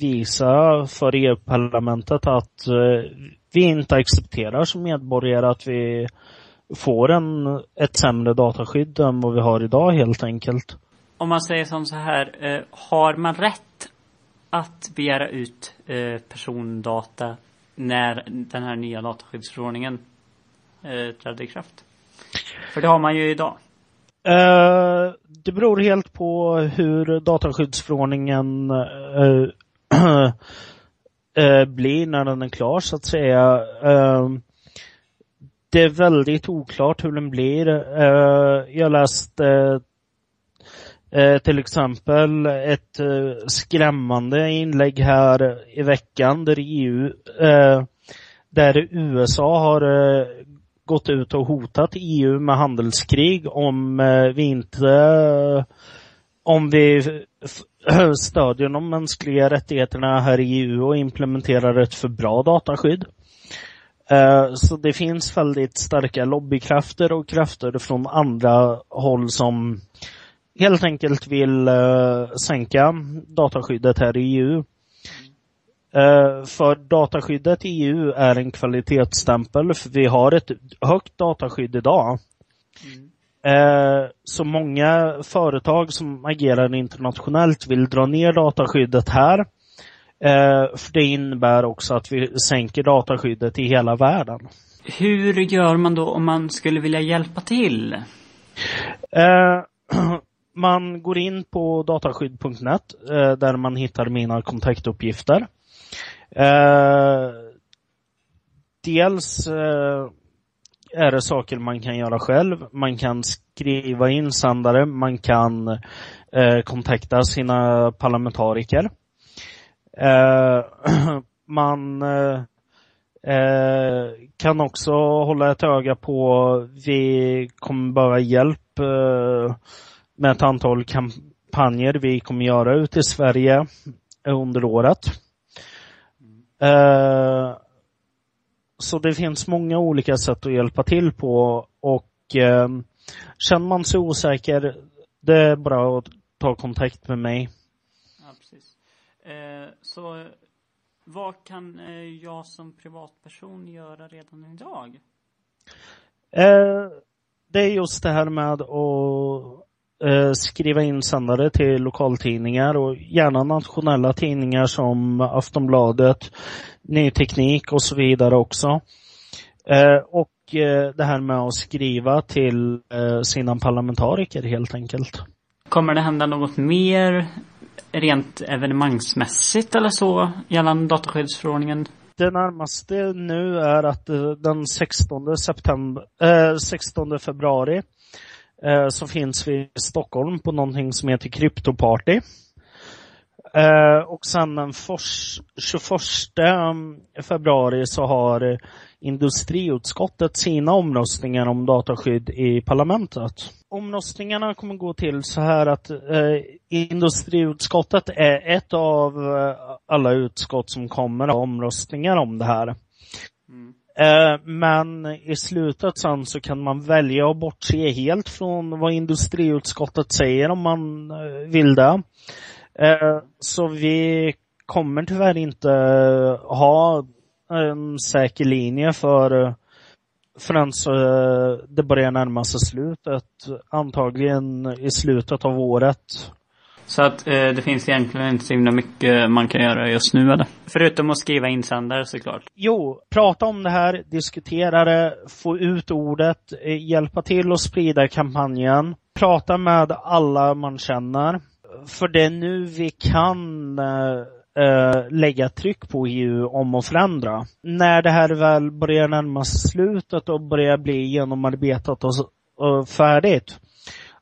[SPEAKER 7] visa för EU-parlamentet att eh, vi inte accepterar som medborgare att vi får en, ett sämre dataskydd än vad vi har idag helt enkelt.
[SPEAKER 4] Om man säger som så här, eh, har man rätt att begära ut eh, persondata när den här nya dataskyddsförordningen eh, trädde i kraft? För det har man ju idag.
[SPEAKER 7] Eh, det beror helt på hur dataskyddsförordningen eh, blir när den är klar så att säga. Eh, det är väldigt oklart hur den blir. Eh, jag läste eh, eh, till exempel ett eh, skrämmande inlägg här i veckan där EU, där USA har gått ut och hotat EU med handelskrig om vi inte om vi stödjer de mänskliga rättigheterna här i EU och implementerar ett för bra dataskydd. Eh, så det finns väldigt starka lobbykrafter och krafter från andra håll som helt enkelt vill eh, sänka dataskyddet här i EU. Eh, för dataskyddet i EU är en kvalitetsstämpel, för vi har ett högt dataskydd idag. Eh, så många företag som agerar internationellt vill dra ner dataskyddet här. Eh, för det innebär också att vi sänker dataskyddet i hela världen.
[SPEAKER 4] Hur gör man då om man skulle vilja hjälpa till?
[SPEAKER 7] Eh, man går in på dataskydd.net där man hittar mina kontaktuppgifter. Dels är det saker man kan göra själv. Man kan skriva insändare, man kan eh, kontakta sina parlamentariker. Eh, man eh, eh, kan också hålla ett öga på, vi kommer behöva hjälp eh, med ett antal kampanjer vi kommer göra ute i Sverige under året. Uh, så det finns många olika sätt att hjälpa till på och eh, känner man sig osäker, det är bra att ta kontakt med mig.
[SPEAKER 4] Ja, precis. Eh, så vad kan eh, jag som privatperson göra redan idag?
[SPEAKER 7] Eh, det är just det här med att eh, skriva insändare till lokaltidningar och gärna nationella tidningar som Aftonbladet, Ny Teknik och så vidare också. Eh, och eh, det här med att skriva till sina parlamentariker helt enkelt.
[SPEAKER 4] Kommer det hända något mer rent evenemangsmässigt eller så gällande dataskyddsförordningen?
[SPEAKER 7] Det närmaste nu är att den 16 september, äh, 16 februari Eh, så finns vi i Stockholm på någonting som heter Kryptoparty. Eh, och sen den 21 mm, februari så har industriutskottet sina omröstningar om dataskydd i parlamentet. Omröstningarna kommer gå till så här att eh, industriutskottet är ett av eh, alla utskott som kommer ha omröstningar om det här. Mm. Eh, men i slutet sen så kan man välja att bortse helt från vad industriutskottet säger om man eh, vill det. Eh, så vi kommer tyvärr inte ha en säker linje för förrän det börjar närma sig slutet. Antagligen i slutet av året.
[SPEAKER 4] Så att eh, det finns egentligen inte så himla mycket man kan göra just nu eller? Förutom att skriva insändare såklart.
[SPEAKER 7] Jo, prata om det här, diskutera det, få ut ordet, eh, hjälpa till att sprida kampanjen. Prata med alla man känner. För det är nu vi kan eh, eh, lägga tryck på EU om att förändra. När det här väl börjar närma sig slutet och börjar bli genomarbetat och, och färdigt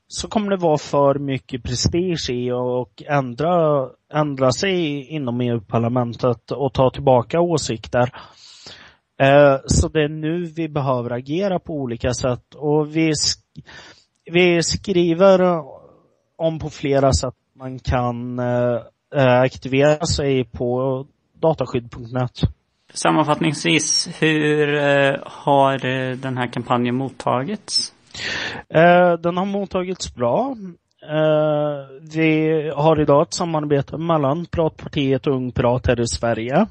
[SPEAKER 7] så kommer det vara för mycket prestige i och ändra, ändra sig inom EU-parlamentet och ta tillbaka åsikter. Eh, så det är nu vi behöver agera på olika sätt och vi, sk vi skriver om på flera sätt man kan eh, eh, aktivera sig på dataskydd.net.
[SPEAKER 4] Sammanfattningsvis, hur har den här kampanjen mottagits?
[SPEAKER 7] Eh, den har mottagits bra. Eh, vi har idag ett samarbete mellan Pratpartiet och Ung Prat här i Sverige.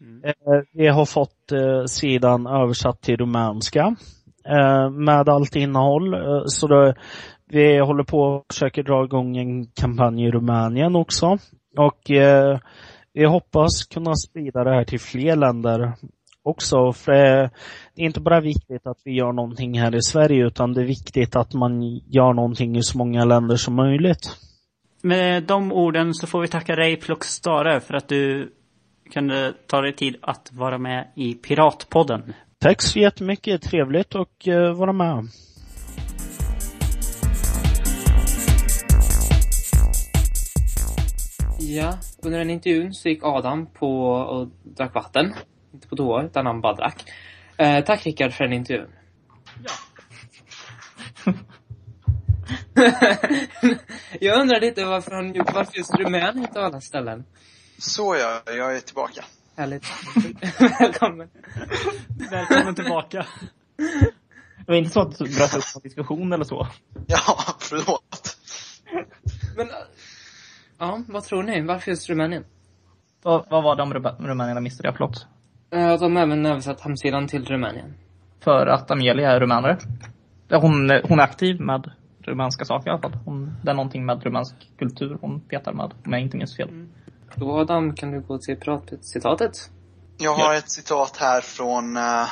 [SPEAKER 7] Mm. Eh, vi har fått sidan översatt till rumänska med allt innehåll. Så det, vi håller på och försöker dra igång en kampanj i Rumänien också. Och vi hoppas kunna sprida det här till fler länder också. För det är inte bara viktigt att vi gör någonting här i Sverige utan det är viktigt att man gör någonting i så många länder som möjligt.
[SPEAKER 4] Med de orden så får vi tacka dig Plockstare för att du kunde ta dig tid att vara med i Piratpodden.
[SPEAKER 7] Tack så jättemycket, trevligt att uh, vara med.
[SPEAKER 1] Ja, under den intervjun så gick Adam på och drack vatten. Inte på toa, utan han bara drack. Eh, tack Rickard för den intervjun. Ja. jag undrar lite varför han varför just Rumänien inte alla ställen?
[SPEAKER 3] Så ja, jag är tillbaka.
[SPEAKER 1] Härligt. Välkommen.
[SPEAKER 4] Välkommen tillbaka.
[SPEAKER 2] Det var inte så att du bröt upp en diskussion eller så?
[SPEAKER 3] Ja, förlåt.
[SPEAKER 1] Men, ja, vad tror ni? Varför just Rumänien?
[SPEAKER 2] Vad, vad var det om Rumänien missade? Förlåt.
[SPEAKER 1] Eh, de har även översatt hemsidan till Rumänien.
[SPEAKER 2] För att Amelia är rumänare. Hon, hon är aktiv med rumänska saker i alla fall. Hon, det är någonting med rumänsk kultur hon petar med, om jag inte minns fel. Mm.
[SPEAKER 1] Då Adam, kan du gå till citatet?
[SPEAKER 3] Jag har ja. ett citat här från uh,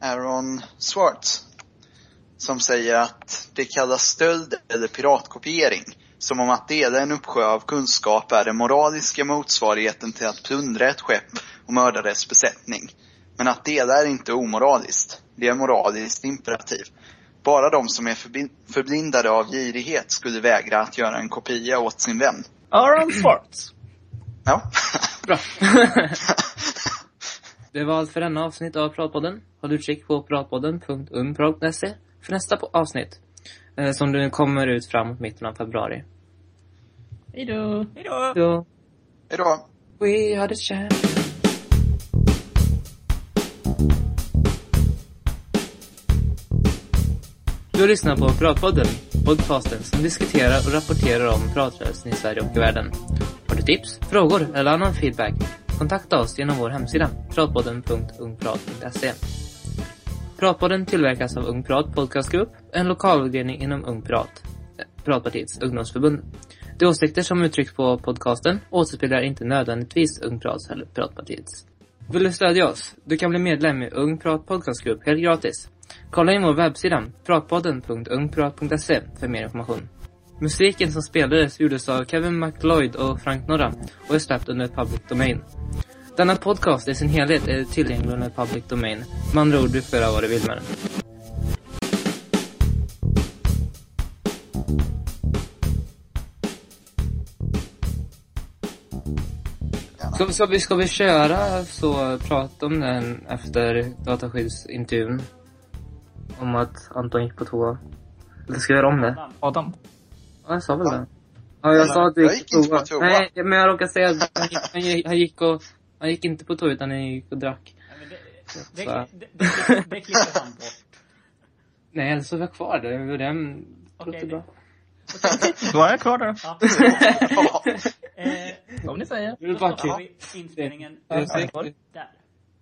[SPEAKER 3] Aaron Swartz. Som säger att det kallas stöld eller piratkopiering. Som om att dela en uppsjö av kunskap är den moraliska motsvarigheten till att plundra ett skepp och mörda dess besättning. Men att dela är inte omoraliskt. Det är moraliskt imperativ. Bara de som är förblindade av girighet skulle vägra att göra en kopia åt sin vän.
[SPEAKER 2] Aaron Swartz.
[SPEAKER 3] Ja.
[SPEAKER 1] Bra. det var allt för denna avsnitt av Pratpodden. Håll utkik på pratpodden.unprat.se för nästa avsnitt. Eh, som nu kommer ut framåt mitten av februari.
[SPEAKER 2] Hejdå.
[SPEAKER 4] Hejdå.
[SPEAKER 3] Hejdå.
[SPEAKER 1] We had a chance. Du lyssnar på Pratpodden, podcasten som diskuterar och rapporterar om pratrörelsen i Sverige och i världen. Har du tips, frågor eller annan feedback? Kontakta oss genom vår hemsida, pratpodden.ungprat.se. Pratpodden tillverkas av Ung Prat Podcastgrupp, en lokalavdelning inom Ung Prat, Pratpartiets ungdomsförbund. De åsikter som uttrycks på podcasten återspeglar inte nödvändigtvis Ung Prats eller Pratpartiets. Vill du stödja oss? Du kan bli medlem i Ung Prat Podcastgrupp helt gratis. Kolla in vår webbsida, pratpodden.ungprat.se för mer information. Musiken som spelades gjordes av Kevin McLeod och Frank Norra och är släppt under Public Domain. Denna podcast i sin helhet är tillgänglig under Public Domain. Med andra ord, du får göra vad du vill med den. Ska, ska, vi, ska vi köra så, prata om den efter dataskyddsintervjun? Om att Anton gick på toa. Eller ska vi göra om det?
[SPEAKER 2] Adam.
[SPEAKER 1] Ja, jag sa väl det. Ja, jag sa att du
[SPEAKER 3] Jag
[SPEAKER 1] gick
[SPEAKER 3] gick
[SPEAKER 1] på
[SPEAKER 3] inte
[SPEAKER 1] toa.
[SPEAKER 3] på toa.
[SPEAKER 1] Nej, men jag råkade säga att han gick, han gick, han gick och... Han gick inte på toa utan han gick och drack.
[SPEAKER 4] Nej, men det, det, det, det, det, det klipper han bort.
[SPEAKER 1] Nej, eller så var jag kvar där. Det den... Låter bra.
[SPEAKER 2] Då är jag kvar där.
[SPEAKER 4] Ja.
[SPEAKER 3] Ja.
[SPEAKER 4] Eh,
[SPEAKER 2] Om ni säger.
[SPEAKER 1] Det är
[SPEAKER 4] då
[SPEAKER 1] bara
[SPEAKER 4] vi inspelningen där.